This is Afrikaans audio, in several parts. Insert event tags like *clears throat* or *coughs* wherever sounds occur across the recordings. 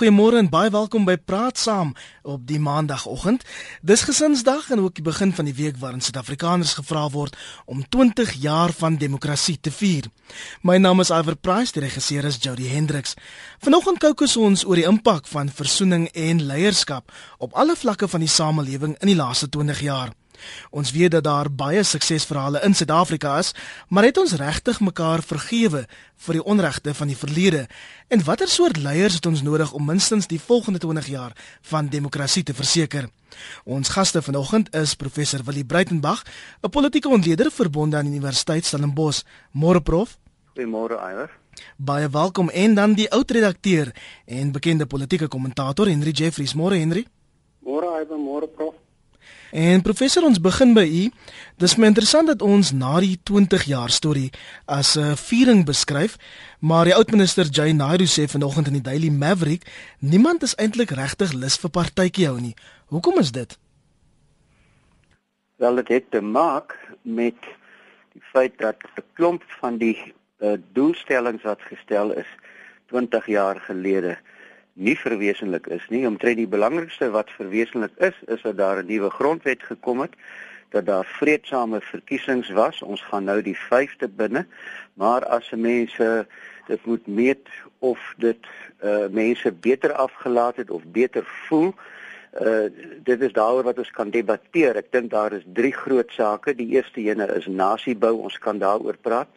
Goeiemôre en baie welkom by Praat Saam op die Maandagoggend. Dis Gesinsdag en ook die begin van die week waarin Suid-Afrikaners gevra word om 20 jaar van demokrasie te vier. My naam is Iver Price, die regisseur is Jody Hendricks. Vanoggend kookus ons oor die impak van versoening en leierskap op alle vlakke van die samelewing in die laaste 20 jaar. Ons weet dat daar baie suksesverhale in Suid-Afrika is, maar het ons regtig mekaar vergewe vir die onregte van die verlede? En watter soort leiers het ons nodig om minstens die volgende 20 jaar van demokrasie te verseker? Ons gaste vanoggend is professor Willie Breitenberg, 'n politieke ontleder verbonde aan die Universiteit Stellenbosch. Môre prof. Goeiemôre Eiler. Baie welkom en dan die oud redakteur en bekende politieke kommentator Henry Jeffries. Môre Henry. Môre Eiler, môre prof. En professor ons begin by u. Dis my interessant dat ons na die 20 jaar storie as 'n viering beskryf, maar die oudminister Jay Naidu sê vanoggend in die Daily Maverick, niemand is eintlik regtig lus vir partytjie hou nie. Hoekom is dit? Wel dit het te maak met die feit dat 'n klomp van die uh, doelstellings wat gestel is 20 jaar gelede nie verwesenlik is nie. Omtrent die belangrikste wat verwesenlik is, is dat daar 'n nuwe grondwet gekom het, dat daar vredesame verkiesings was. Ons gaan nou die 5de binne, maar as mense dit moet meet of dit uh mense beter afgelaat het of beter voel, uh dit is daaroor wat ons kan debatteer. Ek dink daar is drie groot sake. Die eerste ene is nasiebou. Ons kan daaroor praat.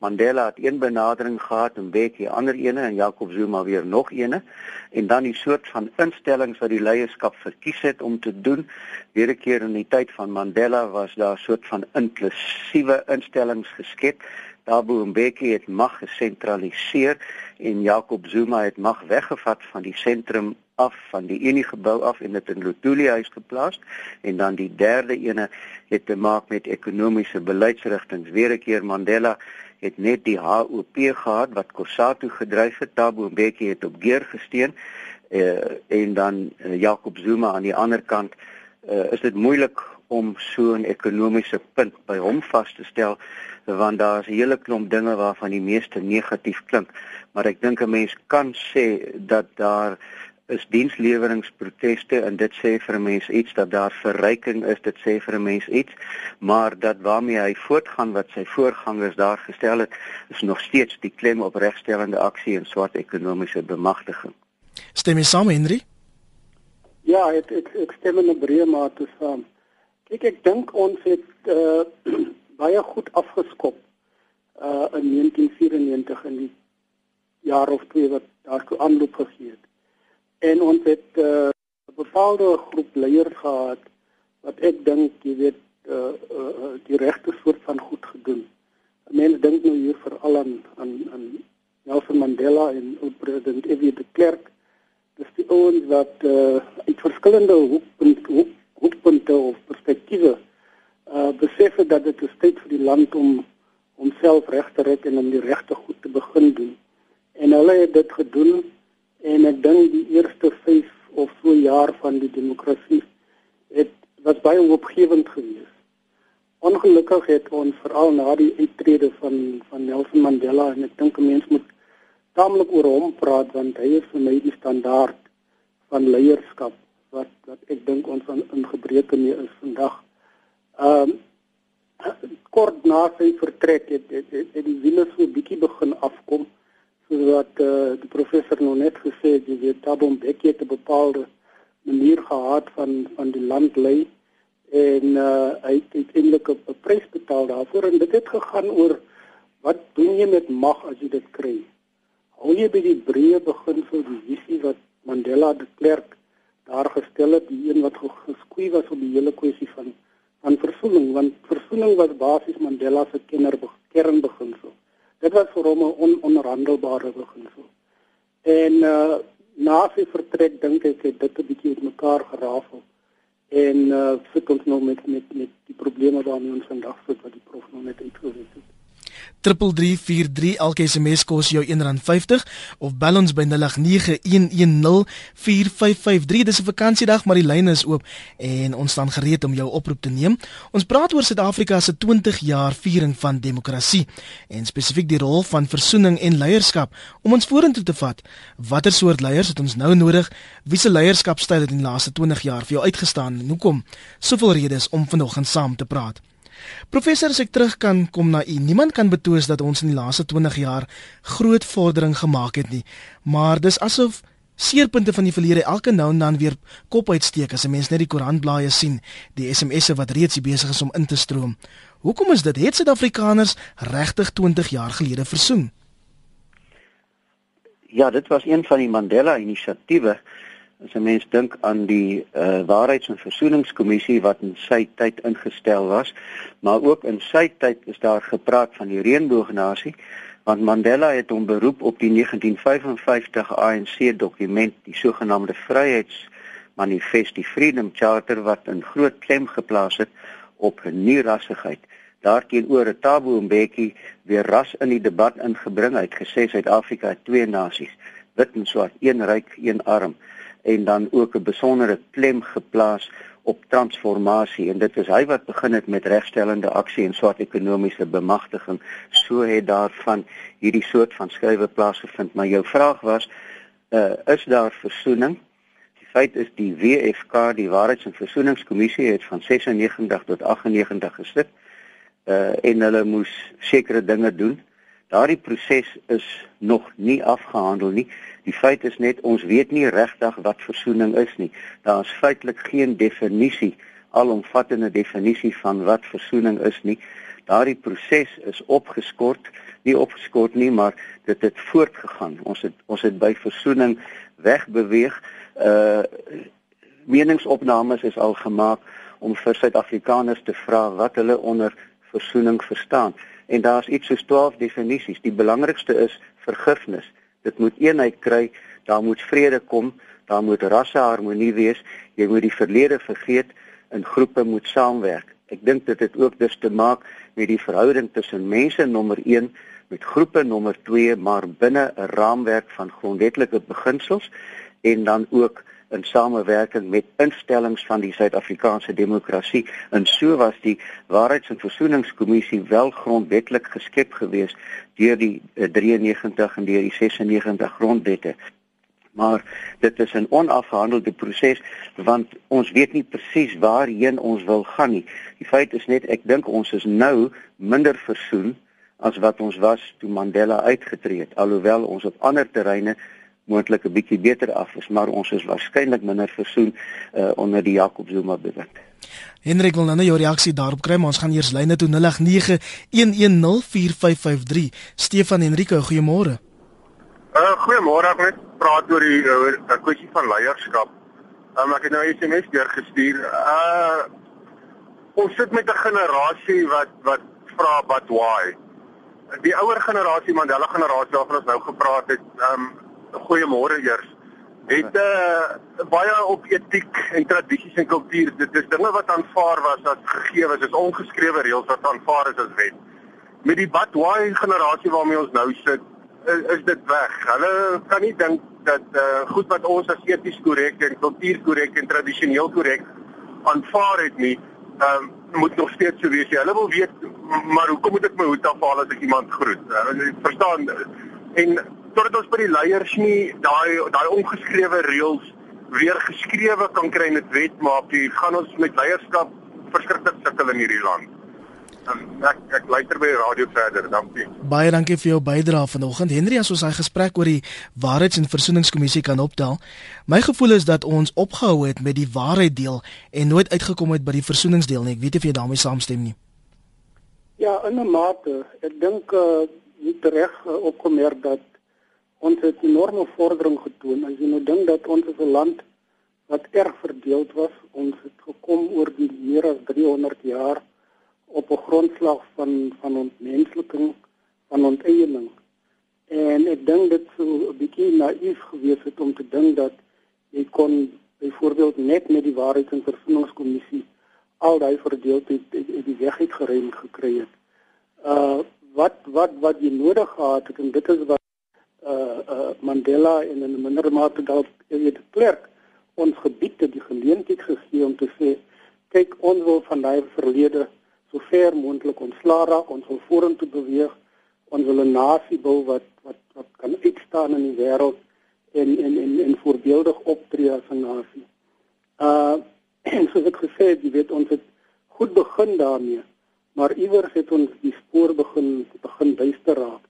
Mandela het een benadering gehad en Bekkie ander ene en Jacob Zuma weer nog eene en dan die soort van instellings wat die leierskap verkies het om te doen. Weer 'n keer in die tyd van Mandela was daar 'n soort van inklusiewe instellings geskep. Thabo Mbeki het mag gesentraliseer en Jacob Zuma het mag weggevat van die sentrum af van die Unie gebou af en dit in Lotuli huis geplaas en dan die derde ene het te maak met ekonomiese beleidsrigtinge. Weer 'n keer Mandela het net die HOP gehad wat Kossatu gedryf het. Thabo Mbeki het op geer gesteen uh, en dan uh, Jacob Zuma aan die ander kant. Uh, is dit moeilik om so 'n ekonomiese punt by hom vas te stel want daar's 'n hele klomp dinge waarvan die meeste negatief klink. Maar ek dink 'n mens kan sê dat daar is diensleweringsproteste en dit sê vir 'n mens iets dat daar verryking is, dit sê vir 'n mens iets, maar dat waarmee hy voortgaan wat sy voorgangers daar gestel het, is nog steeds die klem op regstellende aksie en swart ekonomiese bemagtiging. Stem jy saam, Henry? Ja, ek ek, ek stem in 'n breë mate saam. Kyk, ek dink ons het uh, *clears throat* baie goed afgeskop uh in 1994 in die jaar of twee wat daartoe aanloop gegee het en ons het uh, 'n bepaalde groep leiers gehad wat ek dink jy weet uh, uh, die regte soort van goed gedoen. Mense dink nou hier veral aan aan aan Nelson Mandela en oud president F.W. de Klerk. Dis die ouens wat uh, uit verskillende hoekpunte hoek, hoekpunte of perspektiewe uh besef het dat dit 'n tyd vir die land om homself reg te red en om die regte goed te begin doen. En hulle het dit gedoen en ek dink die eerste 5 of so jaar van die demokrasie het was baie opgewend geweest. Ongelukkig het ons veral na die uittrede van van Nelson Mandela en ek dink 'n mens moet taamlik oor hom praat want hy is vir my die standaard van leierskap wat wat ek dink ons aan in gebreke mee is vandag. Ehm um, kort na sy vertrek het, het, het, het die wiele so bietjie begin afkom wat uh, die professor nou net gesê het, jy weet Thabo Mbeki het 'n bepaalde manier gehad van van die land lei en uh, hy het uiteindelik 'n prys betaal daarvoor en dit het gegaan oor wat doen jy met mag as jy dit kry? Hou jy by die breë beginsel die visie wat Mandela de Klerk daar gestel het, die een wat geskuif was op die hele kwessie van van versoening want versoening was basies Mandela se kernbeginsel. Dit was vir hom 'n on ononderhandelbare beginsel. En uh na sy vertrek dink ek het dit 'n bietjie uitmekaar gerafel. En uh sit ons nou met met met die probleme waarmee ons vandag sit wat die prof nou net uitgewys het. 3343 elke SMS kos jou R1.50 of bel ons by 0891104553 dis 'n vakansiedag maar die lyne is oop en ons staan gereed om jou oproep te neem. Ons praat oor Suid-Afrika se 20 jaar viering van demokrasie en spesifiek die rol van versoening en leierskap. Om ons vorentoe te vat watter soort leiers het ons nou nodig? Wiese leierskapstyl het in die laaste 20 jaar vir jou uitgestaan en hoekom? Soveel redes om vanoggend saam te praat Professor, as ek terug kan kom na u, niemand kan betwis dat ons in die laaste 20 jaar groot vordering gemaak het nie, maar dis asof seerpunte van die verlede elke nou en dan weer kop uitsteek as 'n mens net die koerantblaaie sien, die SMS'e wat reeds besig is om in te stroom. Hoekom is dit? Het Suid-Afrikaners regtig 20 jaar gelede versoen? Ja, dit was een van die Mandela-inisiatiewe As 'n mens dink aan die uh, Waarheids- en Versoeningskommissie wat in sy tyd ingestel was, maar ook in sy tyd is daar gepraat van die reënboognasie, want Mandela het hom beroep op die 1955 ANC dokument, die sogenaamde Vryheidsmanifest, die Freedom Charter wat 'n groot klem geplaas het op nie-rassigheid. Daarteenoor het Thabo Mbeki weer ras in die debat ingebring. Hy het gesê Suid-Afrika het twee nasies, wit en swart, een ryk, een arm en dan ook 'n besondere klem geplaas op transformasie en dit is hy wat begin het met regstellende aksie en swart ekonomiese bemagtiging. So het daarvan hierdie soort van skuwe plaasgevind. Maar jou vraag was uh, is daar versoening? Die feit is die WFK die waarheids- en versoeningskommissie het van 96 tot 98 gesit uh, en hulle moes sekere dinge doen. Daardie proses is nog nie afgehandel nie Die feit is net ons weet nie regtig wat versoening is nie. Daar is feitelik geen definisie, alomvattende definisie van wat versoening is nie. Daardie proses is opgeskort, nie opgeskort nie, maar dit het voortgegaan. Ons het ons het by versoening wegbeweeg. Uh meningsopnames is al gemaak om vir Suid-Afrikaners te vra wat hulle onder versoening verstaan. En daar's iets soos 12 definisies. Die belangrikste is vergifnis. Dit moet eenheid kry, daar moet vrede kom, daar moet rasseharmonie wees. Jy moet die verlede vergeet en groepe moet saamwerk. Ek dink dit het ook dus te maak met die verhouding tussen mense nommer 1 met groepe nommer 2 maar binne 'n raamwerk van grondwetlike beginsels en dan ook in samewerking met instellings van die Suid-Afrikaanse demokrasie. En so was die Waarheids- en Versoeningskommissie wel grondwetlik geskep gewees deur die 93 eh, en deur die 96 grondwette. Maar dit is 'n onafgehandelde proses want ons weet nie presies waarheen ons wil gaan nie. Die feit is net ek dink ons is nou minder versoen as wat ons was toe Mandela uitgetree het alhoewel ons op ander terreine moontlik 'n bietjie beter af is, maar ons is waarskynlik minder versoen uh, onder die Jacob Zuma bewind. Hendrik wil nou jou reaksie daarop kry, maar ons gaan eers lyne toe 0891104553. Stefan Henrique, goeiemôre. Uh goeiemôre, ek net praat oor die 'n kwessie van leierskap. Um, ek het nou 'n SMS deurgestuur. Uh ons sit met 'n generasie wat wat vra but why? Die ouer generasie, Mandela generasie waarvan ons nou gepraat het, um goeiemôre eers. Het uh, baie op etiek en tradisies en kultuur. Dit is dinge wat aanvaar was as gegee is ongeskrewe reëls wat aanvaar is as wet. Met die Batwai generasie waarmee ons nou sit, is, is dit weg. Hulle kan nie dink dat uh, goed wat ons as eties korrek en kultuurkorrek en tradisioneel korrek aanvaar het nie, um, moet nog steeds so wees. Hulle wil weet maar hoekom moet ek my hoed afhaal as ek iemand groet? Uh, verstaan en totdat ons by die leiers nie daai daai ongeskrewe reëls weer geskrewe kan kry met wet maak, jy gaan ons met leierskap verskriklik sukkel in hierdie land. En ek ek luister by die radio verder, dankie. Baie dankie vir jou bydrae vanoggend. Henry, as ons hy gesprek oor die Waarheids- en Versoeningskommissie kan optel, my gevoel is dat ons opgehou het met die waarheid deel en nooit uitgekom het by die versoeningsdeel nie. Ek weet nie of jy daarmee saamstem nie. Ja, in 'n mate. Ek dink uh, jy het reg uh, opgemerk dat ons het enorme vordering getoon. As jy nou dink dat ons as 'n land wat erg verdeeld was, ons het gekom oor die meer as 300 jaar op 'n grondslag van van ontmensliking, van onteiening. En ek dink dit sou 'n bietjie naïef gewees het om te dink dat jy kon byvoorbeeld net met die waarheids- en versoeningskommissie al daai verdeeldheid uit die weg uit geruim gekry het. Uh wat wat wat jy nodig gehad het en dit is wat uh uh Mandela in 'n minder mate dalk weet die klerk ons gebied het die geleentheid gegee om te sê kyk ons wil van daai verlede so ver moontlik ontslaa raak ons wil vorentoe beweeg ons wil 'n nasie bou wat wat wat kan uitstaan in die wêreld en en en en voorbeeldig optree as 'n nasie. Uh *clears throat* en soos ek gesê het, jy weet ons het goed begin daarmee, maar iewers het ons die spoor begin begin duister raak.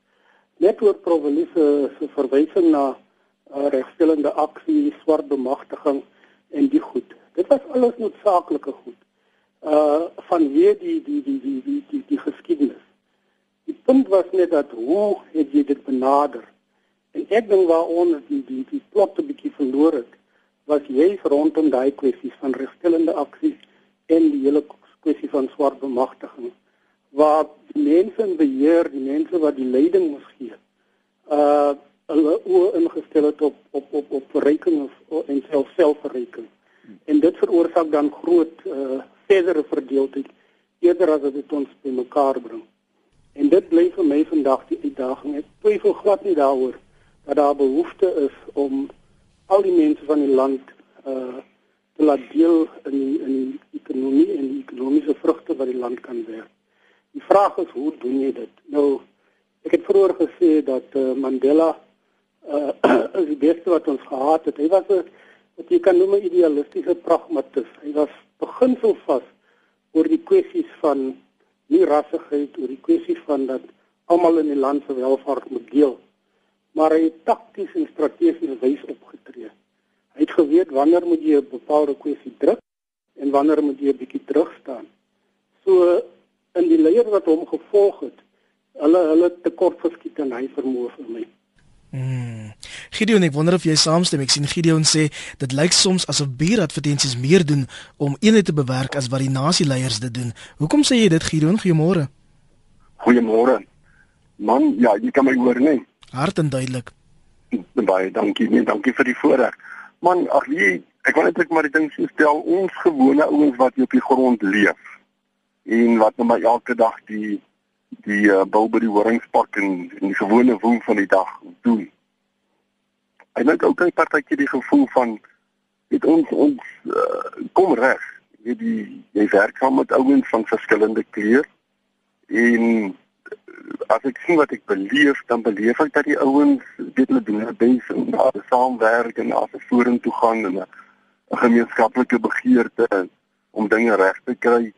Net oor Provelise se verwysing na uh, regstellende aksie, swart bemagtiging en die goed. Dit was alles noodsaaklike goed. Uh vanweë die die die die die die, die geskiedenis. Die punt was net dat hoe het jy dit benader? En ek dink waar ons die die die plot 'n bietjie verloor het, was juist rondom daai kwessies van regstellende aksie en die hele kwessie van swart bemagtiging waar die mense in beheer, die mense wat die leiding moes gee, uh hulle het op op op op verryking of en self selfverryking. En dit veroorsaak dan groot uh verdere verdeeldheid eerder as dit ons bymekaar bring. En dit bly vir my vandag die uitdaging. Ek twyfel glad nie daaroor dat daar behoefte is om al die mense van die land uh te laat deel in die, in die ekonomie en die ekonomiese vrugte wat die land kan werk. Die vraag is hoe doen jy dit? Nou ek het vroeër gesê dat uh, Mandela uh *clears throat* is die beste wat ons gehad het. Hy was 'n wat jy kan noem 'n idealistiese pragmatis. Hy was beginselvas oor die kwessies van nie rassigheid, oor die kwessie van dat almal in die land se welvaart moet deel. Maar hy het takties en strategies wys opgetree. Hy het geweet wanneer moet jy 'n bepaalde kwessie druk en wanneer moet jy 'n bietjie terugstaan. So in die leier wat hom gevolg het, hulle hulle tekort geskiet en hy vermoë vir my. Mm. Gideon, ek wonder of jy saamstem. Ek sien Gideon sê dit lyk soms asof bieradvertensies meer doen om eenheid te bewerk as wat die nasieleiers dit doen. Hoekom sê jy dit Gideon? Goeiemôre. Goeiemôre. Man, ja, jy kan my hoor, nee. Hard en duidelik. Baie dankie, nee, dankie vir die voorreg. Man, ag jy, ek wil net net maar die ding stel, ons gewone ouens wat hier op die grond leef en wat nou maar elke dag die die uh, bou by die horingspak en, en die gewone woon van die dag doen. Ek dink ook 'n partytjie die gevoel van het ons ons uh, kom reg. Jy die jy werk saam met ouens van verskillende kleur en uh, as ek sien wat ek beleef, dan beleef ek dat die ouens weet hulle doen hulle bes en daar saamwerk en as 'n vorentoe gaan en 'n gemeenskaplike begeerte om dinge reg te kry.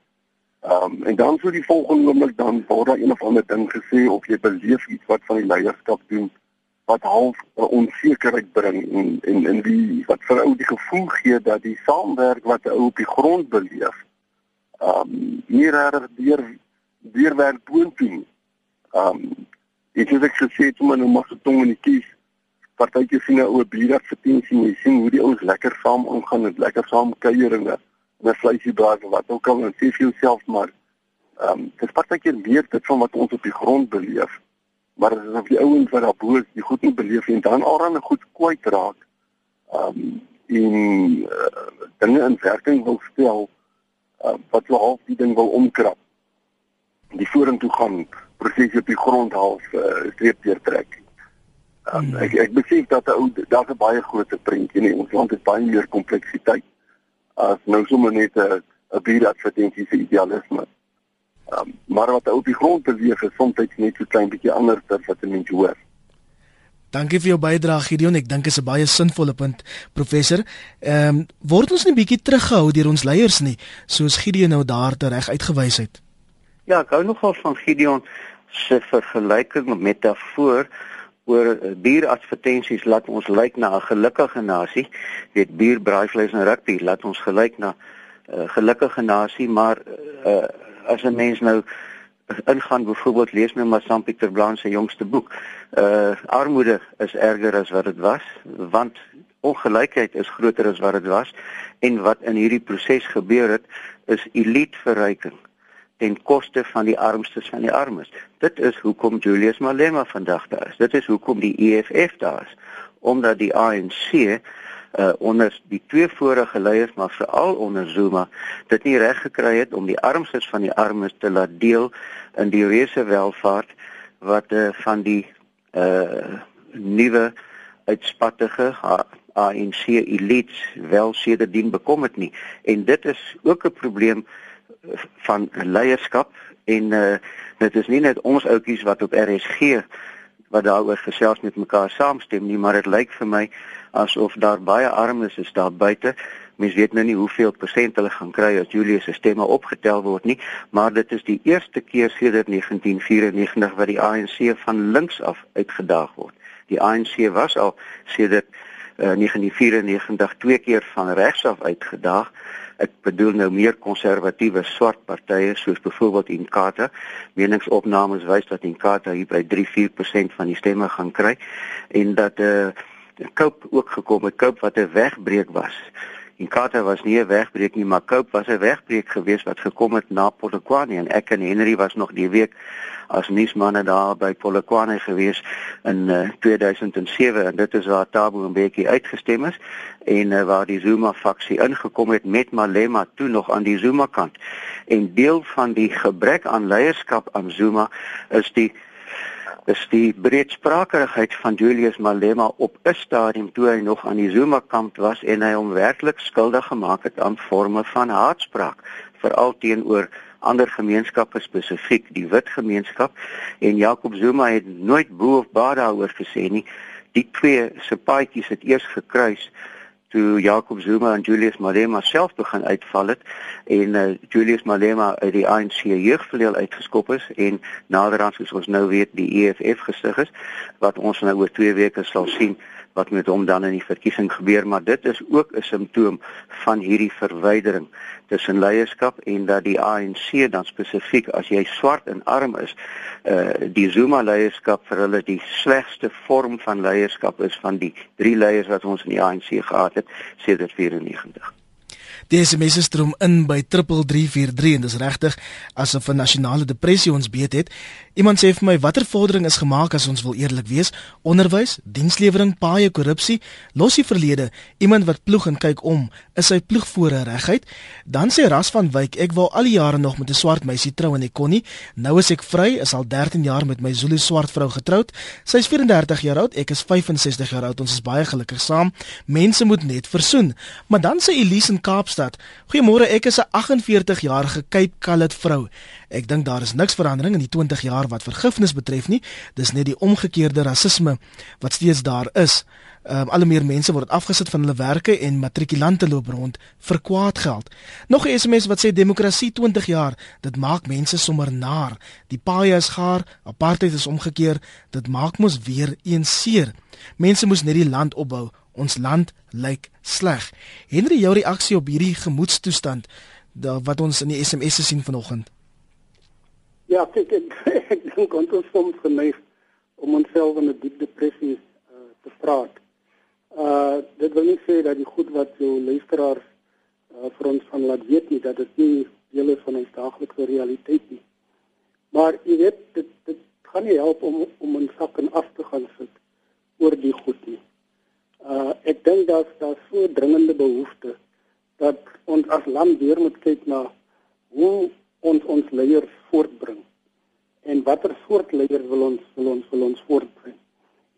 Ehm um, en dan so die volgende oomblik dan word daar een of ander ding gesê of jy beleef iets wat van die leierskap doen wat half 'n onsekerheid bring en en in die wat vir ou die gevoel gee dat die saamwerk wat ou op die grond beleef ehm um, nie regtig deur deur werk boontoe. Ehm um, dit is ek gesê toe maar nou mag se tong in die kies. Partytjie sien 'n ou bier dat vertensie jy sien hoe die ouens lekker saam omgaan en lekker saam kuier en 'n vleisie braai wat ook al en sê vir jouself maar ehm um, dis partykeer meer dit van wat ons op die grond beleef. Maar dit is of die ouens wat daar bo is die goed nie beleef en dan alreeds 'n goed kwyt raak. Ehm um, en uh, dinge in werking wil stel uh, wat so half die ding wil omkrap. Die vorentoe gaan proses op die grond half uh, streep deur trek Um, ek ek besef dat daar daar's 'n baie groter prentjie nie. Ons land het baie meer kompleksiteit as nou sommer net 'n 'n bieradvertensie se idealisme. Um, maar wat op die grond beweeg is soms net so klein bietjie anders as wat 'n mens hoor. Dankie vir jou bydrae Gideon. Ek dink dit is 'n baie sinvolle punt, professor. Ehm um, word ons net bietjie teruggehou deur ons leiers nie, soos Gideon nou daar te reg uitgewys het. Ja, ek hou nogal van Gideon se vergelyking met metafoor oor eh, bieradvertensies laat ons lyk na 'n gelukkige nasie. Weet bier, braaivleis en rugby laat ons gelyk na 'n uh, gelukkige nasie, maar uh, as 'n mens nou ingaan byvoorbeeld lees nou maar Sam Pieter Blanc se jongste boek. Uh armoede is erger as wat dit was, want ongelykheid is groter as wat dit was en wat in hierdie proses gebeur het is eliteverryking ten koste van die armstes van die armes. Dit is hoekom Julius Malema vandag daar is. Dit is hoekom die EFF daar is omdat die ANC uh onder die twee vorige leiers maar veral onder Zuma dit nie reg gekry het om die armstes van die armes te laat deel in die reuse welvaart wat uh, van die uh nuwe uitspattige ANC elites wel sedertdien bekom het nie en dit is ook 'n probleem van leierskap en uh dit is nie net ons ouetjies wat op RSG wat daaroor gesels met mekaar saamstem nie maar dit lyk vir my asof daar baie armes is daar buite mens weet nou nie hoeveel persent hulle gaan kry as Julius se stemme opgetel word nie maar dit is die eerste keer sedert 1994 wat die ANC van links af uitgedaag word die ANC was al sedert uh, 1994 twee keer van regs af uitgedaag. Ek bedoel nou meer konservatiewe swart partye soos byvoorbeeld Inkatha. Meningsopnames wys dat Inkatha hier by 3-4% van die stemme gaan kry en dat eh uh, Cope ook gekom het, Cope wat 'n wegbreek was. Inkatha was nie 'n wegbreek nie, maar Cope was 'n wegbreek geweest wat gekom het na Polokwane en ek en Henry was nog die week as nuusmanne daar by Polokwane gewees in uh, 2007 en dit is waar Tabo 'n bietjie uitgestem is en uh, waar die Zuma faksie ingekom het met Malema toe nog aan die Zuma kant. En deel van die gebrek aan leierskap aan Zuma is die is die breedsprakerigheid van Julius Malema op 'n stadium toe hy nog aan die Zuma kamp was en hy hom werklik skuldig gemaak het aan forme van haatspraak veral teenoor ander gemeenskappe spesifiek die wit gemeenskap. En Jacob Zuma het nooit bo of baie daaroor gesê nie. Die twee se paadjies het eers gekruis toe Jacob Zuma en Julius Malema self begin uitval het en uh, Julius Malema uit die ANC jeugvleuel uitgeskop is en naderhand soos ons nou weet die EFF gestig is wat ons nou oor 2 weke sal sien wat met hom dan in die verkiesing gebeur maar dit is ook 'n simptoom van hierdie verwydering tussen leierskap en dat die ANC dan spesifiek as jy swart en arm is uh die Zuma leierskap vir hulle die slegste vorm van leierskap is van die drie leiers wat ons in die ANC gehad het sedert 94 Die SMS stroom in by 3343 en dis regtig asof 'n nasionale depressie ons beet het. Iemand sê vir my watter vordering is gemaak as ons wil eerlik wees? Onderwys, dienslewering, paaie, korrupsie, los die verlede. Iemand wat ploeg en kyk om, is sy ploeg voor regheid? Dan sê Ras van Wyk, ek wou al die jare nog met 'n swart meisie trou en ek kon nie. Nou is ek vry, is al 13 jaar met my Zulu swart vrou getroud. Sy is 34 jaar oud, ek is 65 jaar oud. Ons is baie gelukkig saam. Mense moet net versoen. Maar dan sê Elise in Kaapstad, "Goeiemôre, ek is 'n 48 jarige Cape Coloured vrou. Ek dink daar is niks verandering in die 20 jaar wat vergifnis betref nie. Dis net die omgekeerde rasisme wat steeds daar is. Ehm um, al meer mense word afgesit van hulle werke en matrikulante loop rond vir kwaad geld. Nog 'n SMS wat sê demokrasie 20 jaar, dit maak mense sommer naar. Die paai is gaar, apartheid is omgekeer, dit maak mos weer een seer. Mense moes net die land opbou. Ons land lyk sleg. Henry, jou reaksie op hierdie gemoedstoestand wat ons in die SMS se sien vanoggend? Ja, ek ek, *laughs* ek dink ons is soms geneig om onsself in 'n diep depressie uh, te praat. Uh dit wil nie sê dat die goed wat jou luisteraars uh, vir ons van laat weet nie dat dit nie deel is van ons daaglikse realiteit nie. Maar jy weet dit dit gaan nie help om om 'n sak in af te gaan sit oor die goed nie. Uh ek dink dat daar so dringende behoefte dat ons as land weer moet kyk na hoe ons ons leiers voortbring en watter soort leiers wil ons wil ons wil ons voortbring.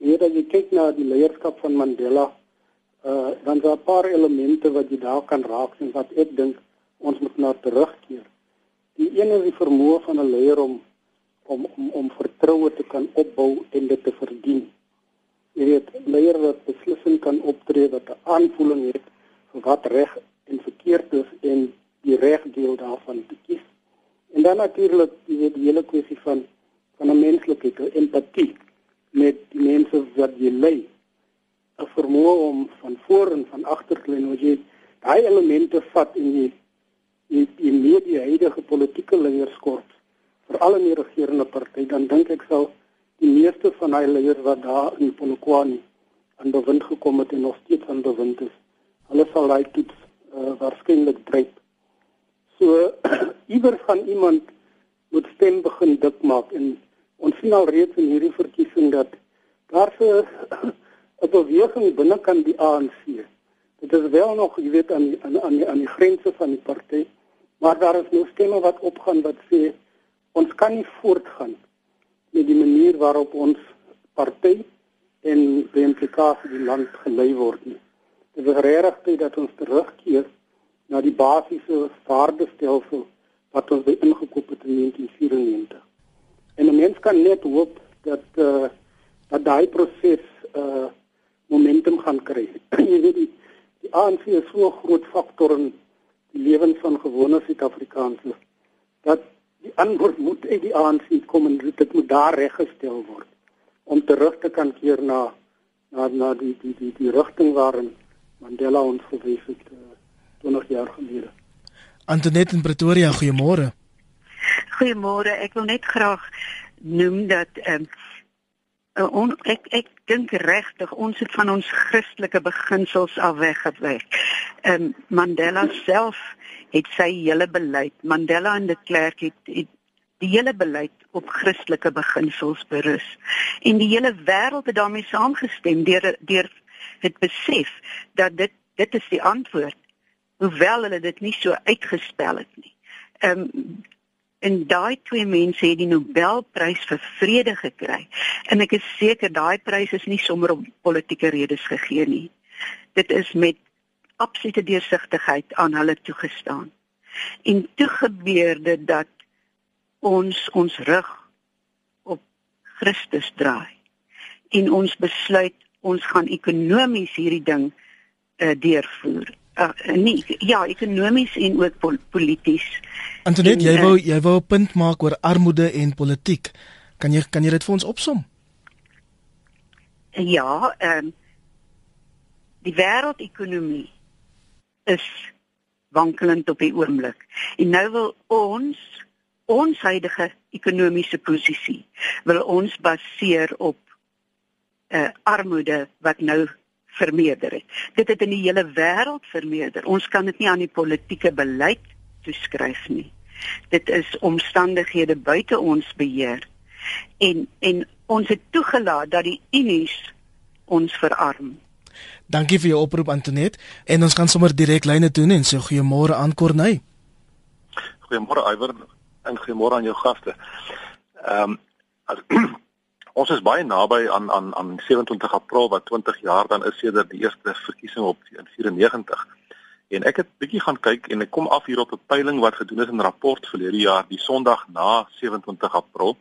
Hier as jy kyk na die leierskap van Mandela, uh dan daar 'n paar elemente wat jy daar kan raak en wat ek dink ons moet na terugkeer. Die een is die vermoë van 'n leier om om om om vertroue te kan opbou en dit te verdien. Jy weet, leier wat beslissing kan optree wat 'n aanvoeling het vir wat reg en verkeerd is en die reg deel daarvan te kies. En dan natuurlik die, die hele kwessie van van 'n menslike empatie met die mense wat jy lei. 'n Vermoë om van voor en van agter te lê, jy daai elemente vat in die in die media huidige politieke leierskap veral in die regerende party dan dink ek sal van daai leiers wat daar in Polokwane aan bewind gekom het en nog steeds aan bewind is, hulle sal daai toets uh, waarskynlik dryf So *clears throat* iewers van iemand moet stem begin dik maak en ons sien al reeds in hierdie verkiesing dat daar *clears throat* 'n 'n beweging binne kan die ANC. Dit is wel nog, jy weet aan aan aan die, aan die grense van die party, maar daar is nou stemme wat opgaan wat sê ons kan nie voortgaan met die manier waarop ons party en die implikasie die land gelei word nie. Dit is regtig tyd dat ons terugkeer na die basiese waardestelsel wat ons by ingekoop het in 1994. En 'n mens kan net hoop dat uh, dat daai proses uh momentum gaan kry. *clears throat* Jy weet die, die ANC is so 'n groot faktor in die lewens van gewone Suid-Afrikaners dat die antwoord moet uit die ANC kom en dit moet daar reggestel word om terug te kan keer na na na die die die die rigting waarin Mandela ons gewys het uh, 20 jaar gelede. Antoinette in Pretoria, goeiemôre. Goeiemôre. Ek wil net graag noem dat ehm um, on, ek ek dink regtig ons het van ons Christelike beginsels af weggewyk. Ehm um, Mandela self het sy hele beleid, Mandela en de Klerk het, het die hele beleid op Christelike beginsels berus. En die hele wêreld het daarmee saamgestem deur deur het besef dat dit dit is die antwoord hoewel hulle dit nie so uitgespel het nie. Ehm um, en daai twee mense het die Nobelprys vir vrede gekry. En ek is seker daai prys is nie sommer om politieke redes gegee nie. Dit is met absolute deursigtigheid aan hulle toegestaan. En toe gebeur dit dat ons ons rug op Christus draai en ons besluit ons gaan ekonomies hierdie ding uh, deurvoer uh, nie ja ekonomies en ook pol polities. Antoinette, jy wou jy wou 'n punt maak oor armoede en politiek. Kan jy kan jy dit vir ons opsom? Ja, ehm um, die wêreldekonomie is wankelend op die oomblik. En nou wil ons ons huidige ekonomiese posisie wil ons baseer op uh, armoede wat nou vermeerder het. Dit het in die hele wêreld vermeerder. Ons kan dit nie aan die politieke beleid toeskryf nie. Dit is omstandighede buite ons beheer. En en ons het toegelaat dat die unies ons verarm. Dankie vir jou oproep Antonet en ons gaan sommer direk lyne doen en sê goeiemôre aan Corneil. Goeiemôre Iwer en goeiemôre aan jou gaste. Ehm um, *clears throat* Ons is baie naby aan aan aan 27 April wat 20 jaar dan is sedert die eerste verkiesing op in 94. En ek het bietjie gaan kyk en ek kom af hier op 'n peiling wat gedoen is in 'n rapport verlede jaar, die Sondag na 27 April.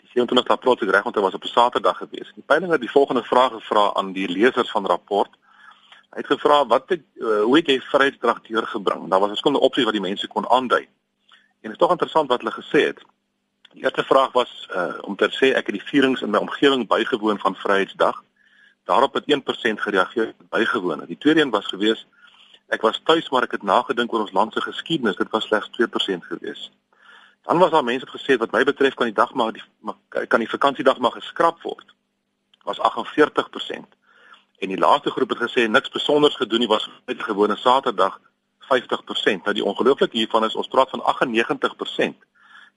Die 27 April het reg onthou was op 'n Saterdag gewees. Die peiling het die volgende vrae gevra aan die lesers van die rapport. Hy het gevra wat het uh, hoe het jy vryheidsdrag deurgebring? Daar was verskillende opsies wat die mense kon aandui. En dit is tog interessant wat hulle gesê het. Die eerste vraag was uh om te sê ek het die vierings in my omgewing bygewoon van Vryheidsdag. Daarop het 1% gereageer bygewoon. Die tweede een was gewees ek was tuis maar ek het nagedink oor ons land se geskiedenis. Dit was slegs 2% gewees. Dan was daar mense wat gesê wat my betref kan die dag maar die kan die vakansiedag maar geskraap word. Was 48%. En die laaste groep het gesê niks spesiaals gedoen nie was net 'n gewone Saterdag 50%. Nou die ongelooflike hiervan is ons praat van 98%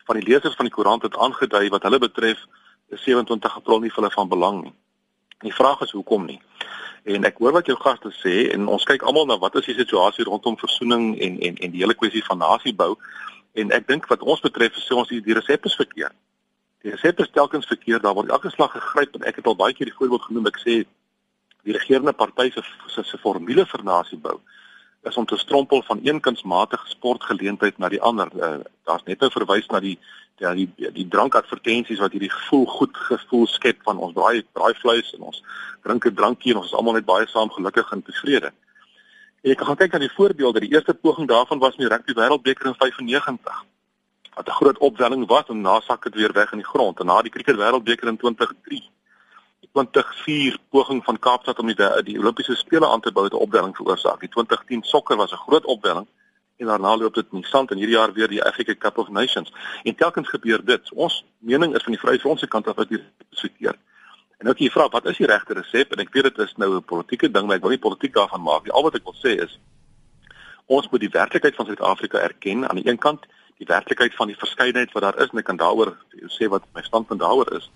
van die lesers van die koerant het aangedui wat hulle betref is 27 April nie vir hulle van belang nie. Die vraag is hoekom nie. En ek hoor wat jou gaste sê en ons kyk almal na wat is die situasie rondom versoening en en en die hele kwessie van nasiebou en ek dink wat ons betref sê ons die, die resep is verkeerd. Die resep is telkens verkeerd. Daar word elke slag gegryp en ek het al baie keer die voorbeeld genoem ek sê die regerende party se se formule vir nasiebou is om te strompel van een kunsmatige sportgeleentheid na die ander. Uh, Daar's net 'n verwys na die ja die die, die drankadvertensies wat hierdie gevoel goed gevoel skep van ons braai braai vleis en ons drink 'n drankie en ons is almal net baie saam gelukkig en tevrede. En jy kan gaan kyk na die voorbeelde. Die eerste poging daarvan was in die rugby wêreldbeker in 95. Wat 'n groot opwelling was en na sak dit weer weg in die grond en na die cricket wêreldbeker in 2003 2004 poging van Kaapstad om die die Olimpiese spele aan te bou het 'n opwelling veroorsaak. Die 2010 sokker was 'n groot opwelling en daarna loop dit nie sand en hierdie jaar weer die Africa Cup of Nations. En telkens gebeur dit. Ons mening is van die Vryheidsfront se kant af dat dit verkeerd. En nou as jy vra wat is die regte resep en ek weet dit is nou 'n politieke ding, maar ek wil nie politiek daarvan maak nie. Al wat ek wil sê is ons moet die werklikheid van Suid-Afrika erken aan die een kant, die werklikheid van die verskeidenheid wat daar is en ek kan daaroor sê wat my standpunt daaroor is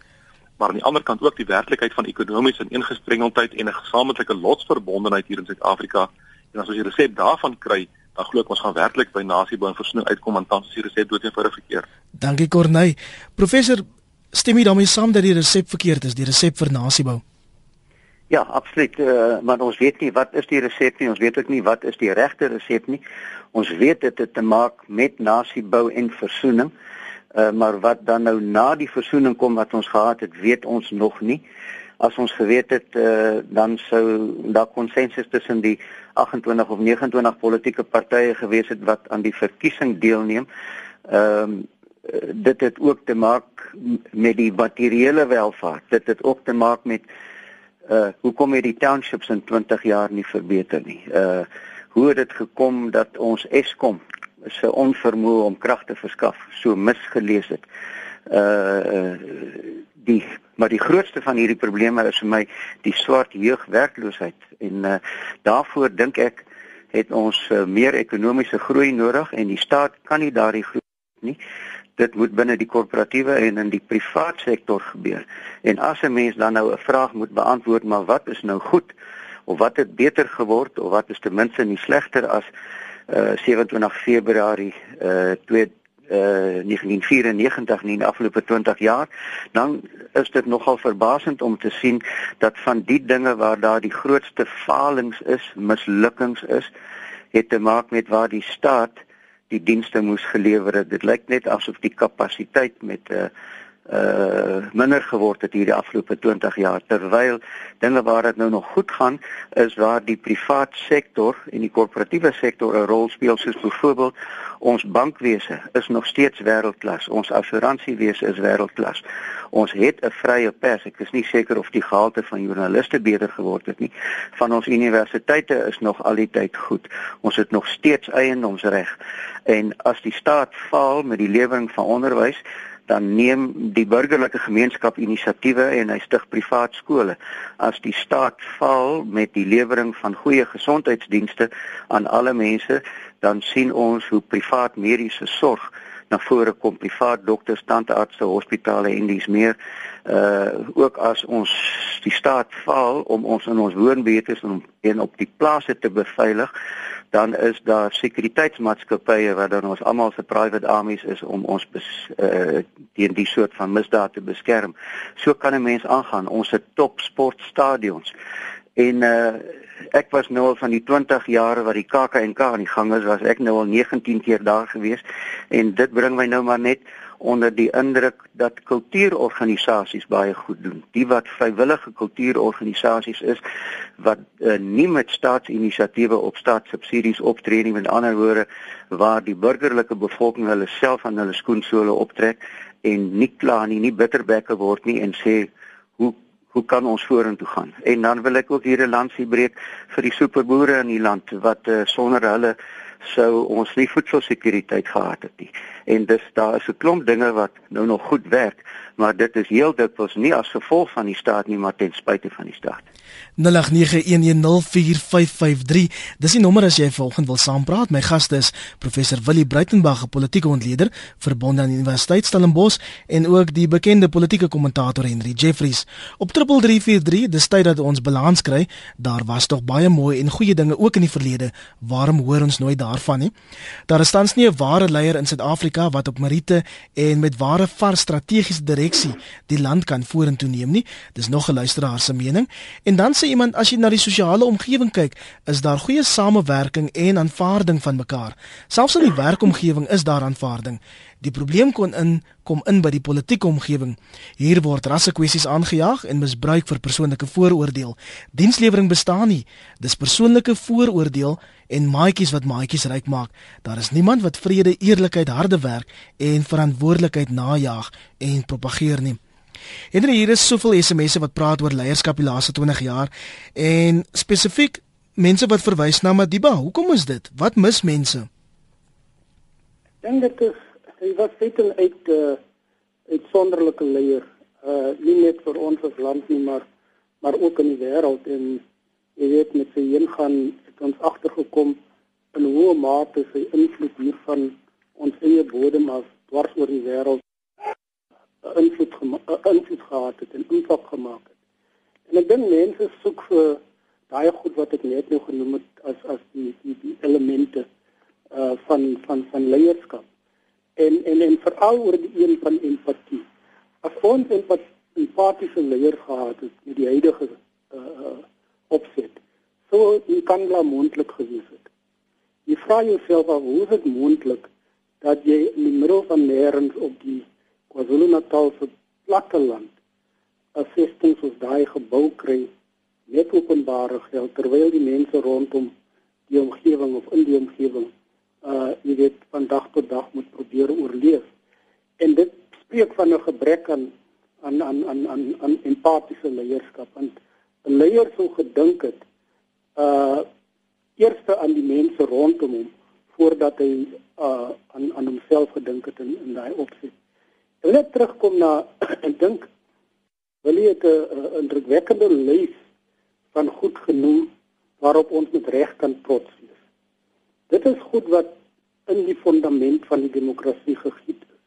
maar aan die ander kant ook die werklikheid van ekonomiese ineengesprenkeld en 'n gesamentlike lotsverbondenheid hier in Suid-Afrika. En as ons die resep daarvan kry, dan glo ek ons gaan werklik by nasiebou en versoening uitkom want tans is die resep dood eenvoudig verkeerd. Dankie Corneil. Professor Stem jy daarmee saam dat die resep verkeerd is, die resep vir nasiebou? Ja, absoluut, uh, maar ons weet nie wat is die resep nie. Ons weet ook nie wat is die regte resep nie. Ons weet dit het te maak met nasiebou en versoening. Uh, maar wat dan nou na die versoening kom wat ons gehad het, weet ons nog nie. As ons geweet het, uh, dan sou daar konsensus tussen die 28 of 29 politieke partye gewees het wat aan die verkiesing deelneem. Ehm um, dit het ook te maak met die materiële welvaart. Dit het ook te maak met uh hoekom het die townships in 20 jaar nie verbeter nie. Uh hoe het dit gekom dat ons Eskom se onvermoë om krag te verskaf so misgelees het. Uh die maar die grootste van hierdie probleme is vir my die swart jeugwerkloosheid en uh daarvoor dink ek het ons uh, meer ekonomiese groei nodig en die staat kan nie daardie groei nie dit moet binne die korporatiewe en in die privaat sektor gebeur. En as 'n mens dan nou 'n vraag moet beantwoord, maar wat is nou goed of wat het beter geword of wat is ten minste nie slegter as uh eh, 27 Februarie uh 2 uh 1994 nie in die afgelope 20 jaar, dan is dit nogal verbasend om te sien dat van die dinge waar daar die grootste falings is, mislukkings is, het te maak met waar die staat die dienste moes gelewer het. Dit lyk net asof die kapasiteit met 'n uh, uh minder geword het hierdie afgelope 20 jaar. Terwyl dinge waar dit nou nog goed gaan is waar die privaat sektor en die korporatiewe sektor 'n rol speel soos byvoorbeeld ons bankwese is nog steeds wêreldklas ons assuransiewese is wêreldklas ons het 'n vrye pers. Ek is nie seker of die gehalte van joernaliste beter geword het nie. Van ons universiteite is nog al die tyd goed. Ons het nog steeds eiendomsreg en as die staat faal met die lewering van onderwys dan neem die burgerlike gemeenskap inisiatiewe en hy stig privaat skole. As die staat val met die lewering van goeie gesondheidsdienste aan alle mense, dan sien ons hoe privaat mediese sorg na vore kom, privaat dokters, tandartse, hospitale en dis meer. Uh ook as ons die staat val om ons in ons woonbuurte en op die plase te beveilig, dan is daar sekuriteitsmaatskappye wat dan ons almal se private armies is om ons uh, teen die soort van misdaad te beskerm. So kan 'n mens aangaan. Ons het top sportstadions. En uh ek was nou al van die 20 jare wat die KAKNK aan die gang is, was ek nou al 19 keer daar gewees en dit bring my nou maar net onder die indruk dat kultuurorganisasies baie goed doen. Die wat vrywillige kultuurorganisasies is wat uh, nie met staatsinisiatiewe op staatssubsidies optree nie, met ander woorde waar die burgerlike bevolking hulle self aan hulle skoensole optrek en nie kla nie, nie bitterbekke word nie en sê hoe hoe kan ons vorentoe gaan? En dan wil ek ook hier 'n lansie breek vir die superboere in die land wat uh, sonder hulle sou ons nie voedselsekuriteit gehad het nie. En dis daar is 'n klomp dinge wat nou nog goed werk, maar dit is heel dikwels nie as gevolg van die staat nie, maar ten spyte van die staat. 0891104553. Dis die nommer as jy volgende wil saampraat. My gaste is professor Willie Bruitenberg, 'n politieke ontleder verbonde aan die Universiteit Stellenbosch en ook die bekende politieke kommentator Henry Jeffries. Op 3343, dis tyd dat ons balans kry. Daar was tog baie mooi en goeie dinge ook in die verlede. Waarom hoor ons nooit daarvan nie? Daar is tans nie 'n ware leier in Suid-Afrika wat op Marite en met ware vars strategiese direksie die land kan vorentoe neem nie. Dis nog 'n luisteraar se mening. En dan sê iemand as jy na die sosiale omgewing kyk, is daar goeie samewerking en aanvaarding van mekaar. Selfs in die werkomgewing is daar aanvaarding. Die probleem kon in kom in by die politieke omgewing. Hier word rassekwessies aangejaag en misbruik vir persoonlike vooroordeel. Dienslewering bestaan nie. Dis persoonlike vooroordeel en maatjies wat maatjies ryk maak. Daar is niemand wat vrede, eerlikheid, harde werk en verantwoordelikheid najag en propageer nie. En hier is soveel SMS'e wat praat oor leierskap die laaste 20 jaar en spesifiek mense wat verwys na Madiba. Hoekom is dit? Wat mis mense? Dink dit is hy was 'n uit 'n uh, uitsonderlike leier. Uh nie net vir ons as land nie, maar maar ook in die wêreld en jy weet met sy ingaan het ons agtergekom in hoe mate sy invloed hier van ons eie bodem af dwars oor die wêreld invloed invloed gehad het en impak gemaak het. En ek dink mense soek vir daai goed wat ek net nou genoem het as as die die, die elemente uh van van van leierskap. En en en veral oor die een van empatie. As ons 'n empatiese leier gehad het met die huidige uh opset, sou die kanla moontlik gewees het. Jy vra jouself af hoe dit moontlik dat jy in die middel van nêrens op die KwaZulu-Natal se platteland 'n vesting soos daai gebou kry net openbare geld terwyl die mense rondom die omgewing of in die omgewing uh jy weet van dag tot dag moet probeer oorleef. En dit spreek van 'n gebrek aan aan aan aan aan, aan empatiese leierskap want 'n leier sou gedink het uh eerste aan die mense rondom hom voordat hy uh aan aan homself gedink het in in daai opset. Ek wil net terugkom na *clears throat* en dink wil jy 'n indrukwekkende lys van goed genoem waarop ons met reg kan trots wees. Dit is goed wat in die fundament van die demokrasie gegiet is.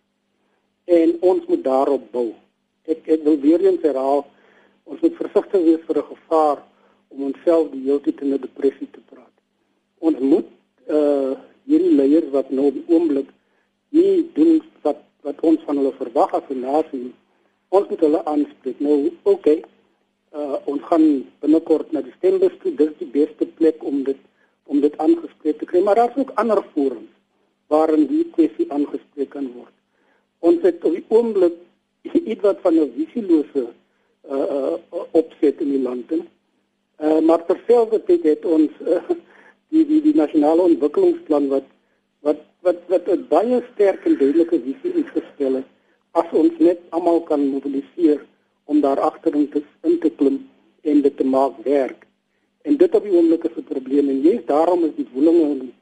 En ons moet daarop bou. Ek ek wil weer eens herhaal, ons moet versigtig wees vir 'n gevaar om onsself die hele tyd in 'n depressie te praat. Ons moet uh hierdie leiers wat nou op die oomblik nie doen wat wat ons van hulle verwag as 'n nasie ons moet hulle aanspreek. Nou, oké. Okay, uh ons gaan binnekort na die stembus toe. Dis die beste plek om dit aangespreek te kry, maar daar's ook ander forums waarin die kwessie aangespreek kan word. Ons het op die oomblik iets wat van 'n visielose uh uh opset in die land. Uh maar terselfdertyd het ons uh, die die die nasionale ontwikkelingsplan wat wat wat wat 'n baie sterk en duidelike visie ingestel het as ons net almal kan mobiliseer om daar agterin te in te klim en dit te maak werk. En dit op die oomblik is 'n probleem en jy's daarom is die woelinge in die, in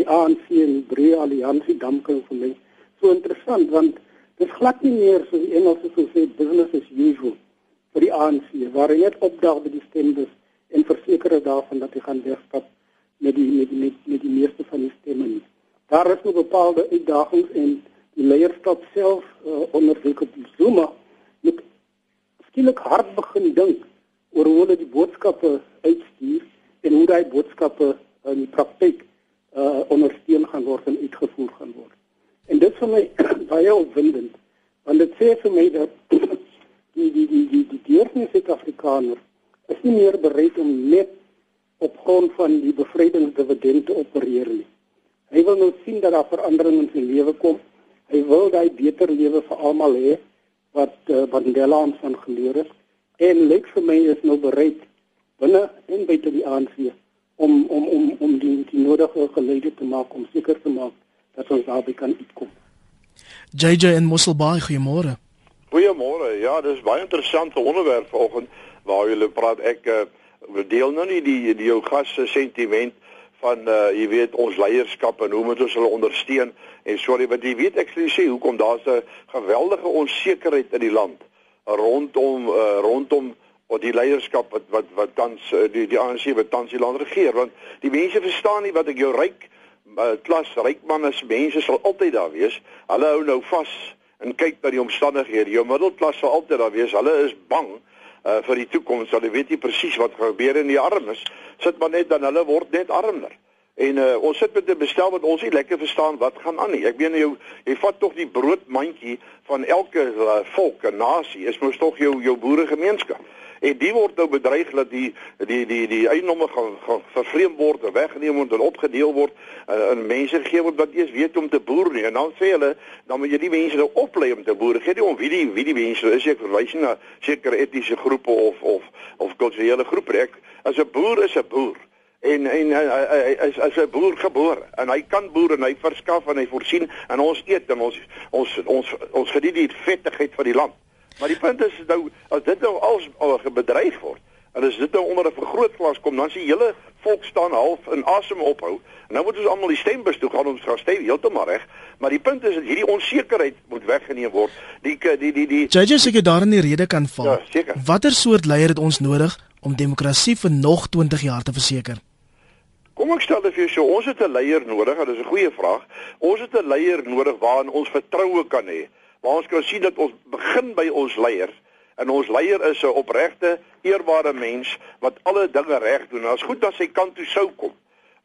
die ANC en die breë alliansie damking vir my so interessant want dit glad nie meer so die Engelse sou sê business as usual vir die ANC waar hy net opdag by die stembus en verseker is daarvan dat hy gaan wegstap met die met die met, met die meeste van die stemme nie. Daar is nog bepaalde uitdagings en die leierskap self uh, onder Jacob Zuma moet skielik hard begin dink oor hoe hulle die boodskappe uitstuur en hoe daai boodskappe in die praktyk uh, ondersteun gaan word en uitgevoer gaan word. En dit vir my *clears throat* baie opwindend want dit sê vir my dat *clears throat* die die die die die dierbare Suid-Afrikaners is nie meer bereid om net op grond van die bevrydingsdividend te opereer nie. Hy wil nou sien dat daar verandering in sy lewe kom. Hy wil daai beter lewe vir almal hê wat uh, Mandela ons van geleer het en lyk vir my is nou bereid binne en buite die ANC om om om om die, die nodige geleide te maak om seker te maak dat ons daarby kan uitkom. JJ en Mosselbaai, goeiemôre. Goeiemôre. Ja, dis baie interessante onderwerp vanoggend waar julle praat. Ek uh, deel nou nie die die jou gas se sentiment van uh jy weet ons leierskap en hoe moet ons hulle ondersteun en sorry wat jy weet ek sê hoekom daar's 'n geweldige onsekerheid in die land rondom uh rondom wat die leierskap wat wat wat tans uh, die die ANC wat tans die land regeer want die mense verstaan nie wat ek jou ryk uh, klas ryk manne se mense sal altyd daar wees hulle hou nou vas en kyk na die omstandighede jou middelklas sal altyd daar wees hulle is bang uh, vir die toekoms. Hulle weet nie presies wat gaan gebeur in die armes. Sit maar net dan hulle word net armer. En uh, ons sit met 'n bestel wat ons nie lekker verstaan wat gaan aan nie. Ek meen jou jy vat tog die broodmandjie van elke uh, volk, 'n nasie, is mos tog jou jou boeregemeenskap en die word nou bedreig dat die die die die eiendomme gaan ga, vervreem word, weggeneem word en opgedeel word uh, en mense gegee word wat eers weet om te boer nie. En dan sê hulle, dan moet jy die mense nou oplei om te boer. Gee nie om wie die wie die mense is, ek verwys na sekere etiese groepe of of of kulturele groepe. Ek as 'n boer is 'n boer en en hy is as 'n boer gebore en hy kan boer en hy verskaf en hy voorsien en ons eet en ons ons ons ons geniet die vettigheid van die land. Maar die punt is nou as dit nou als al gebedryf word en as dit nou onder 'n vergrootglas kom, dan sien die hele volk staan half in asem ophou. En nou moet ons almal die stembus toe gaan om te stem heeltemal reg. Maar die punt is dat hierdie onsekerheid moet weggeneem word. Die die die die Judges ek daar in die rede kan val. Ja, seker. Watter soort leier het ons nodig om demokrasie vir nog 20 jaar te verseker? Kom ek stel dit vir jou so, ons het 'n leier nodig, dit is 'n goeie vraag. Ons het 'n leier nodig waarin ons vertroue kan hê. Maar ons kan sien dat ons begin by ons leier en ons leier is 'n opregte, eerbare mens wat alle dinge reg doen. Dit is goed dat sy kant toe sou kom.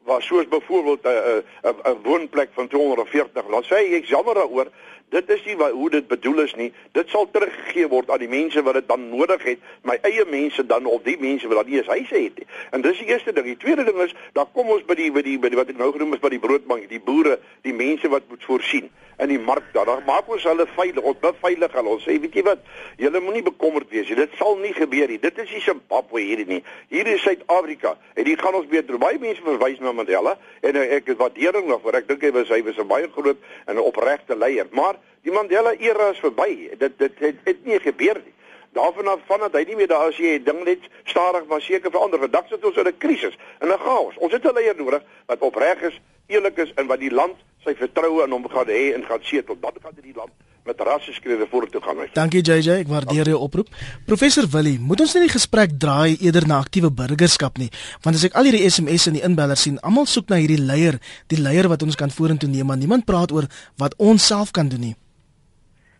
waar soos byvoorbeeld 'n 'n 'n woonplek van 240. Dan sê ek jammer daaroor, dit is nie wat, hoe dit bedoel is nie. Dit sal teruggegee word aan die mense wat dit dan nodig het, my eie mense dan of die mense wat dan nie eens huise het nie. En dis die eerste ding. Die tweede ding is, dan kom ons by die by die by die wat ek nou genoem het by die broodbank, die boere, die mense wat moet voorsien in die mark daar. Dan maak ons hulle veilig, ons beveilig hulle. Ons sê, weet jy wat? Julle moenie bekommerd wees nie. Dit sal nie gebeur nie. Dit is nie Zimbabwe hierdie nie. Hier is Suid-Afrika. En hier gaan ons weer baie mense verwys na Mandela en uh, ek het waardering daarvoor. Ek dink hy was hy was 'n baie groot en 'n opregte leier. Maar die Mandela era is verby. Dit dit het, het nie gebeur nie. Daarvan af van dat hy nie meer daar as jy ding net stadig maar seker verander. Vandag sit ons in 'n krisis, in 'n chaos. Ons het 'n leier nodig wat opreg is, eerlik is en wat die land sy vertroue in hom gaan hê en gaan setel. Dan gaan dit die land met rasse skrewe vorentoe gaan. Dankie JJ, ek waardeer jou oproep. Professor Willie, moet ons nie die gesprek draai eerder na aktiewe burgerskap nie, want as ek al hierdie SMS in die inbeller sien, almal soek na hierdie leier, die leier wat ons kan vorentoe neem, maar niemand praat oor wat ons self kan doen nie.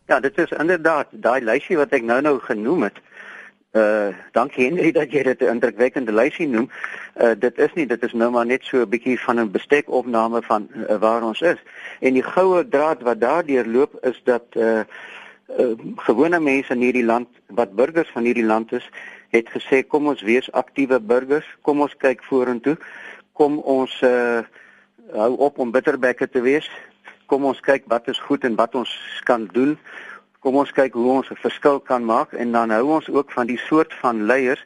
Ja, dit is inderdaad daai lysie wat ek nou-nou genoem het. Uh dankie Henry *laughs* dat jy dit 'n indrukwekkende lysie noem. Uh dit is nie dit is nou maar net so 'n bietjie van 'n bestekopname van uh, waar ons is. En die goue draad wat daardeur loop is dat uh, uh gewone mense in hierdie land wat burgers van hierdie land is, het gesê kom ons wees aktiewe burgers, kom ons kyk vorentoe. Kom ons uh hou op om bitterbekke te wees. Kom ons kyk wat is goed en wat ons kan doen kom ons kyk hoe ons 'n verskil kan maak en dan hou ons ook van die soort van leiers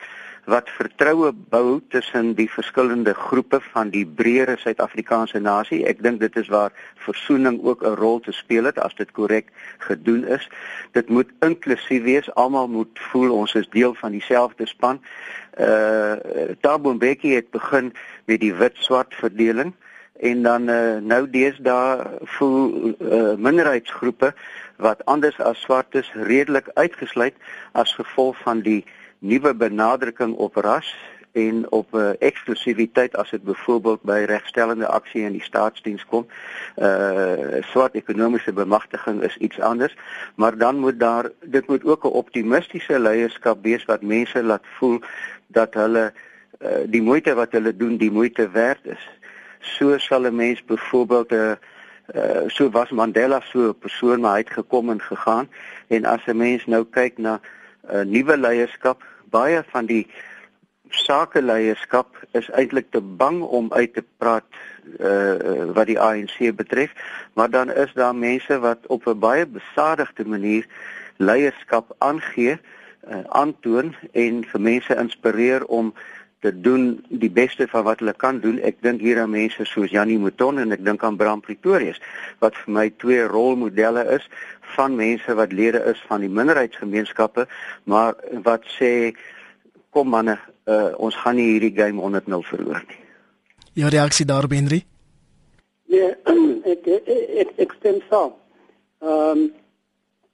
wat vertroue bou tussen die verskillende groepe van die breëre Suid-Afrikaanse nasie. Ek dink dit is waar versoening ook 'n rol te speel het as dit korrek gedoen is. Dit moet inklusief wees. Almal moet voel ons is deel van dieselfde span. Uh Thabo Mbeki het begin met die wit-swart verdeling en dan uh, nou deesdae voel uh, minderheidsgroepe wat anders as swartes redelik uitgesluit as gevolg van die nuwe benadering op ras en op uh, eksklusiwiteit as dit byvoorbeeld by regstellende aksie in die staatsdiens kom. Uh swart ekonomiese bemagtiging is iets anders, maar dan moet daar dit moet ook 'n optimistiese leierskap wees wat mense laat voel dat hulle uh, die moeite wat hulle doen, die moeite werd is. So sal 'n mens byvoorbeeld 'n uh, uh, so was Mandela so 'n persoon maar hy het gekom en gegaan. En as 'n mens nou kyk na 'n uh, nuwe leierskap baie van die sakeleierskap is eintlik te bang om uit te praat uh, wat die ANC betref. Maar dan is daar mense wat op 'n baie besadigde manier leierskap aangee uh, aantoon en vir mense inspireer om te doen die beste van wat hulle kan doen. Ek dink hier aan mense soos Janie Mouton en ek dink aan Bram Pretorius wat vir my twee rolmodelle is van mense wat lede is van die minderheidsgemeenskappe, maar wat sê kom manne, uh, ons gaan nie hierdie game 100-0 verloor nie. Ja, reaksie daarop Henry? Nee, *clears throat* ek ek ek, ek stem saam. Ehm um,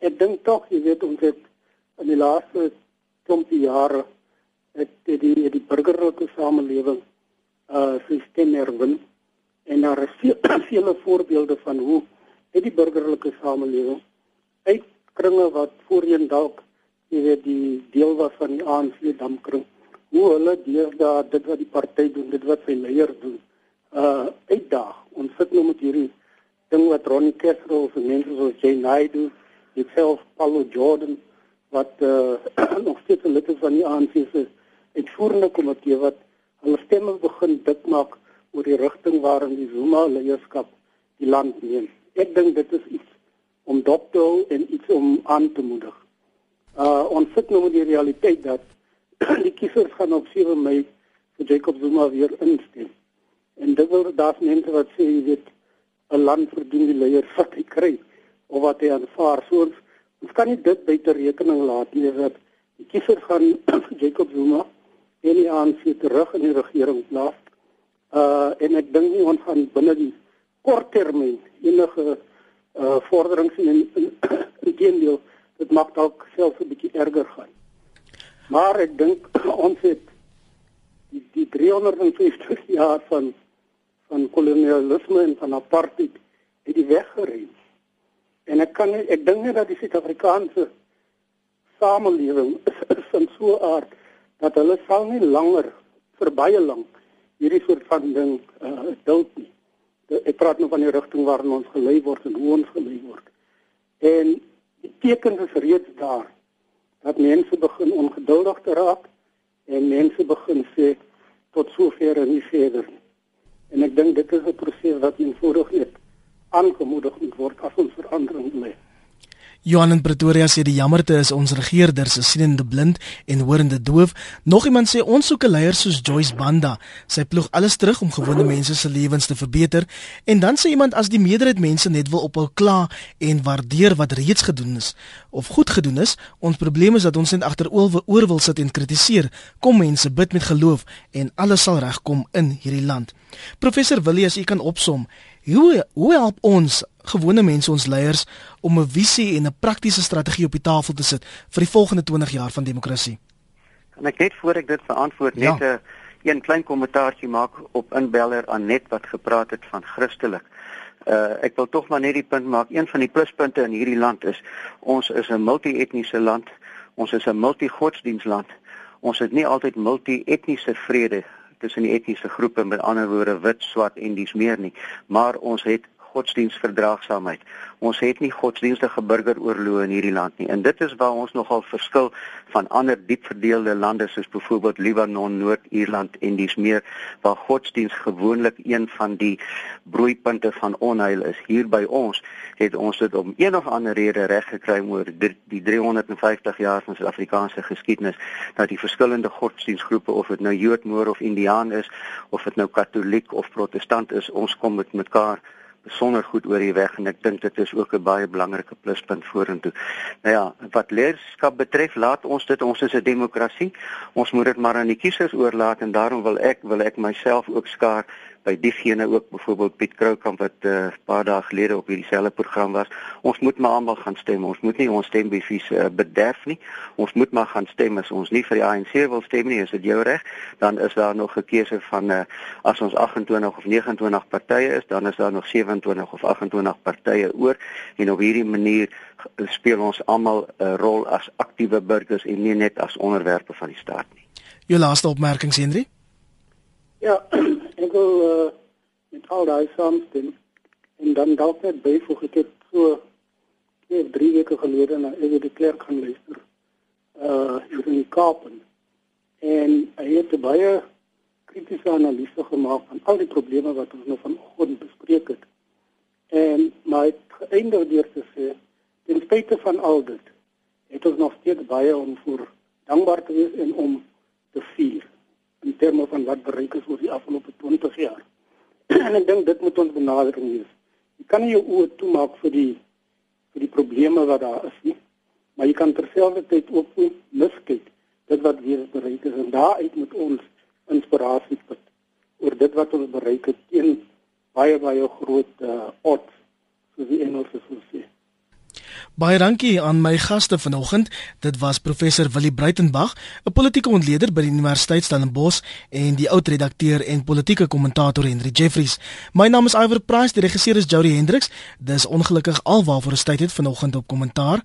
ek dink tog jy weet ons het in die laaste 20 jare het die die, die burgerlike samelewing uh sisteem herwin. En daar is veel, *clears throat* vele voorbeelde van hoe het die burgerlike samelewing uit kringe wat voorheen dalk jy weet die deel was van die ANC damkring hoe hulle deesdae dit wat die party doen dit wat sy leier doen uh uitdaag. Ons sit nou met hierdie ding wat Ronnie Kestrel se mense soos Jay Naidu, self Paulo Jordan wat uh, *clears throat* nog steeds 'n lid is van die ANC se uitvoerende komitee wat hulle stemme begin dik maak oor die rigting waarin die Zuma leierskap die land neem. Ek dink dit is iets om dop te hou en iets om aan te moedig. Uh ons sit nou met die realiteit dat *clears throat* die kiesers gaan op 7 Mei vir Jacob Zuma weer instem. En dit wil daar's mense wat sê jy weet 'n land verdien die leier wat hy kry of wat hy aanvaar. So ons, ons kan nie dit buite rekening laat nie dat die kiesers gaan vir *clears throat* Jacob Zuma en die ANC terug in die regering plaas. Uh en ek dink nie ons gaan binne die kort termyn enige uh vorderings in in *coughs* teendeel dit maak dalk selfs 'n bietjie erger gaan. Maar ek dink *coughs* ons het die, die 350 jaar van van kolonialisme en van apartheid het die weg geruim. En ek kan ek dink net dat die Suid-Afrikaanse samelewing is, *coughs* is in so 'n aard dat hulle sal nie langer vir baie lank hierdie soort van ding uh duld nie. De, ek praat nou van die rigting waarin ons gelei word en hoe ons gelei word. En die tekens is reeds daar dat mense begin ongeduldig te raak en mense begin sê tot sover en nie verder nie. En ek dink dit is 'n proses wat eenvoudig net aangemoedig moet word as ons verandering wil hê. Johan in Pretoria sê die jammerte is ons regerders is sienende blind en hoorende doof. Nog iemand sê ons soek 'n leier soos Joyce Banda. Sy ploeg alles terug om gewone mense se lewens te verbeter. En dan sê iemand as die meerderheid mense net wil ophou kla en waardeer wat reeds gedoen is of goed gedoen is, ons probleem is dat ons net agter oor wil sit en kritiseer. Kom mense, bid met geloof en alles sal regkom in hierdie land. Professor Willie, as u kan opsom, hoe hoe help ons gewone mense ons leiers om 'n visie en 'n praktiese strategie op die tafel te sit vir die volgende 20 jaar van demokrasie? Kan ek net voor ek dit beantwoord net 'n ja. een klein kommentaartjie maak op inbeller aan net wat gepraat het van Christelik. Uh ek wil tog maar net die punt maak, een van die pluspunte in hierdie land is ons is 'n multi-etniese land. Ons is 'n multi-godsdienstland. Ons het nie altyd multi-etniese vrede tussen die etniese groepe met ander woorde wit, swart en dis meer nie, maar ons het godsdienstverdraagsaamheid. Ons het nie godsdienstige burgeroorloë in hierdie land nie. En dit is waar ons nogal verskil van ander diep verdeelde lande soos byvoorbeeld Libanon, Noord-Ierland en dis meer waar godsdienst gewoonlik een van die broeipunte van onheil is. Hier by ons het ons dit om een of ander rede reg gekry oor die 350 jaar van Suid-Afrikaanse geskiedenis dat die verskillende godsdienstgroepe of dit nou Jood, Moor of Indiaan is of dit nou Katoliek of Protestant is, ons kom met mekaar besonder goed oor die weg en ek dink dit is ook 'n baie belangrike pluspunt vorentoe. Nou ja, wat leierskap betref, laat ons dit ons is 'n demokrasie. Ons moet dit maar aan die kiesers oorlaat en daarom wil ek wil ek myself ook skaar by diegene ook byvoorbeeld Piet Kroukamp wat 'n uh, paar dae gelede op hierdie selfde program was. Ons moet maar almal gaan stem. Ons moet nie ons stembevies uh, bederf nie. Ons moet maar gaan stem as ons nie vir die ANC wil stem nie, is dit jou reg. Dan is daar nog 'n keuse van uh, as ons 28 of 29 partye is, dan is daar nog 27 of 28 partye oor en op hierdie manier speel ons almal 'n rol as aktiewe burgers en nie net as onderwerpe van die staat nie. Jou laaste opmerking, Henry? Ja, *clears throat* uh, met al daai saamstem en dan dalk net byvoeg ek het so twee drie weke gelede na Ewe de Klerk gaan luister. Uh in Kaap en hy het baie kritiese analise gemaak van al die probleme wat ons nou vanoggend bespreek het. En het geëindig deur te sê ten spyte van al dit het ons nog steeds baie om voor dankbaar te wees en om te vier in terme van wat bereik is oor die afgelope 20 jaar. *clears throat* en ek dink dit moet ons benadering wees. Jy kan nie jou oë toemaak vir die vir die probleme wat daar is nie, maar jy kan terselfdertyd ook nie miskyk dit wat weer bereik is en daaruit moet ons inspirasie put oor dit wat ons bereik het teen baie baie groot uh, odds soos die Engelse sou sê. Baie dankie aan my gaste vanoggend. Dit was professor Willie Breitenberg, 'n politieke ontleder by die Universiteit Stellenbosch en die oud redakteur en politieke kommentator Henry Jeffries. My naam is Iver Price, die regisseur is Jody Hendriks. Dis ongelukkig alwaar vir 'n tyd het vanoggend op kommentaar.